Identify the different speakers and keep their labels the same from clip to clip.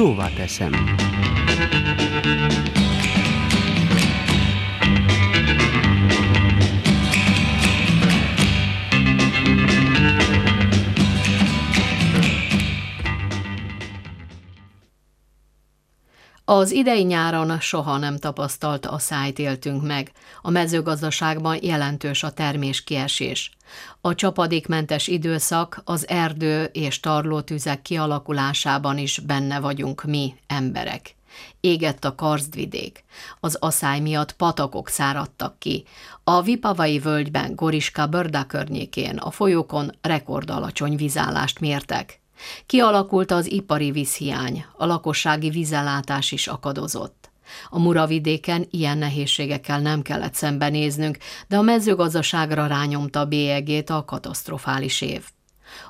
Speaker 1: Szóvá teszem.
Speaker 2: Az idei nyáron soha nem tapasztalt a szájt éltünk meg. A mezőgazdaságban jelentős a termés kiesés. A csapadékmentes időszak az erdő és tarlótüzek kialakulásában is benne vagyunk mi, emberek. Égett a karzdvidék. Az aszály miatt patakok száradtak ki. A Vipavai völgyben, Goriska Börda környékén, a folyókon rekordalacsony vízállást mértek. Kialakult az ipari vízhiány, a lakossági vízellátás is akadozott. A muravidéken ilyen nehézségekkel nem kellett szembenéznünk, de a mezőgazdaságra rányomta a bélyegét a katasztrofális év.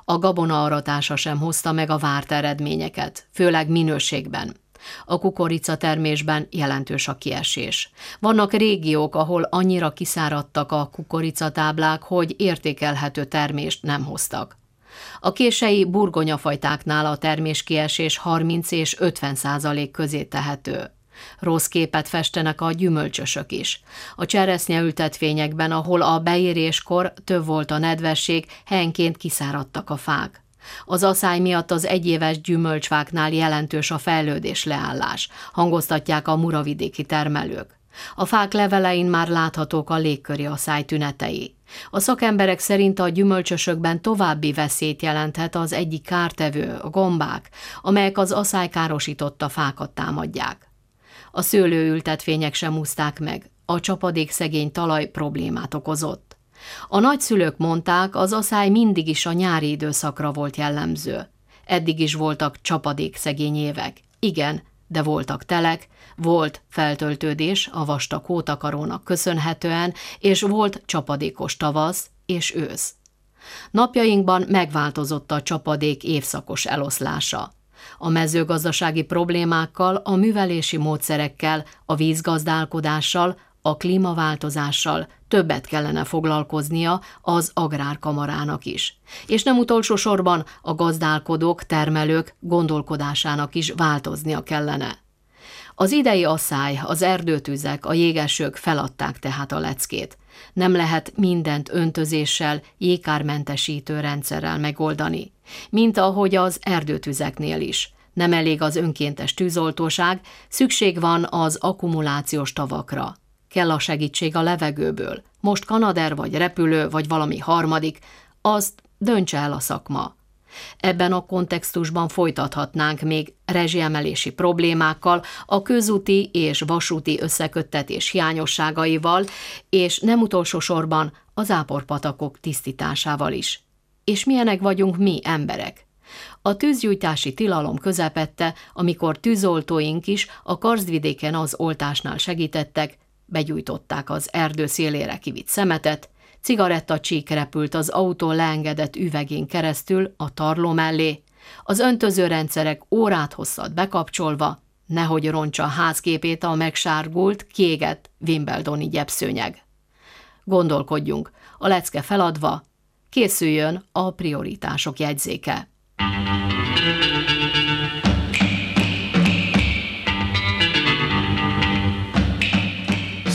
Speaker 2: A gabona aratása sem hozta meg a várt eredményeket, főleg minőségben. A kukorica termésben jelentős a kiesés. Vannak régiók, ahol annyira kiszáradtak a kukoricatáblák, hogy értékelhető termést nem hoztak. A kései burgonyafajtáknál a terméskiesés 30 és 50 százalék közé tehető. Rossz képet festenek a gyümölcsösök is. A cseresznyeültetvényekben, ahol a beéréskor több volt a nedvesség, helyenként kiszáradtak a fák. Az aszály miatt az egyéves gyümölcsfáknál jelentős a fejlődés leállás, hangoztatják a muravidéki termelők. A fák levelein már láthatók a légköri asszály tünetei. A szakemberek szerint a gyümölcsösökben további veszélyt jelenthet az egyik kártevő, a gombák, amelyek az asszály károsította fákat támadják. A szőlőültetvények sem úszták meg, a csapadék szegény talaj problémát okozott. A nagyszülők mondták, az asszály mindig is a nyári időszakra volt jellemző. Eddig is voltak csapadék szegény évek. Igen, de voltak telek, volt feltöltődés a vastag hótakarónak köszönhetően, és volt csapadékos tavasz és ősz. Napjainkban megváltozott a csapadék évszakos eloszlása. A mezőgazdasági problémákkal, a művelési módszerekkel, a vízgazdálkodással, a klímaváltozással többet kellene foglalkoznia az agrárkamarának is. És nem utolsó sorban a gazdálkodók, termelők gondolkodásának is változnia kellene. Az idei asszály, az erdőtüzek, a jégesők feladták tehát a leckét. Nem lehet mindent öntözéssel, jégkármentesítő rendszerrel megoldani, mint ahogy az erdőtüzeknél is. Nem elég az önkéntes tűzoltóság, szükség van az akkumulációs tavakra. Kell a segítség a levegőből. Most kanader vagy repülő, vagy valami harmadik, azt döntse el a szakma. Ebben a kontextusban folytathatnánk még rezsiemelési problémákkal, a közúti és vasúti összeköttetés hiányosságaival, és nem utolsó sorban az áporpatakok tisztításával is. És milyenek vagyunk mi, emberek? A tűzgyújtási tilalom közepette, amikor tűzoltóink is a karzdvidéken az oltásnál segítettek, begyújtották az erdő szélére kivitt szemetet, cigarettacsík repült az autó leengedett üvegén keresztül a tarló mellé, az öntözőrendszerek órát hosszat bekapcsolva, nehogy roncsa a házképét a megsárgult, kiégett Wimbledoni gyepszőnyeg. Gondolkodjunk, a lecke feladva, készüljön a prioritások jegyzéke.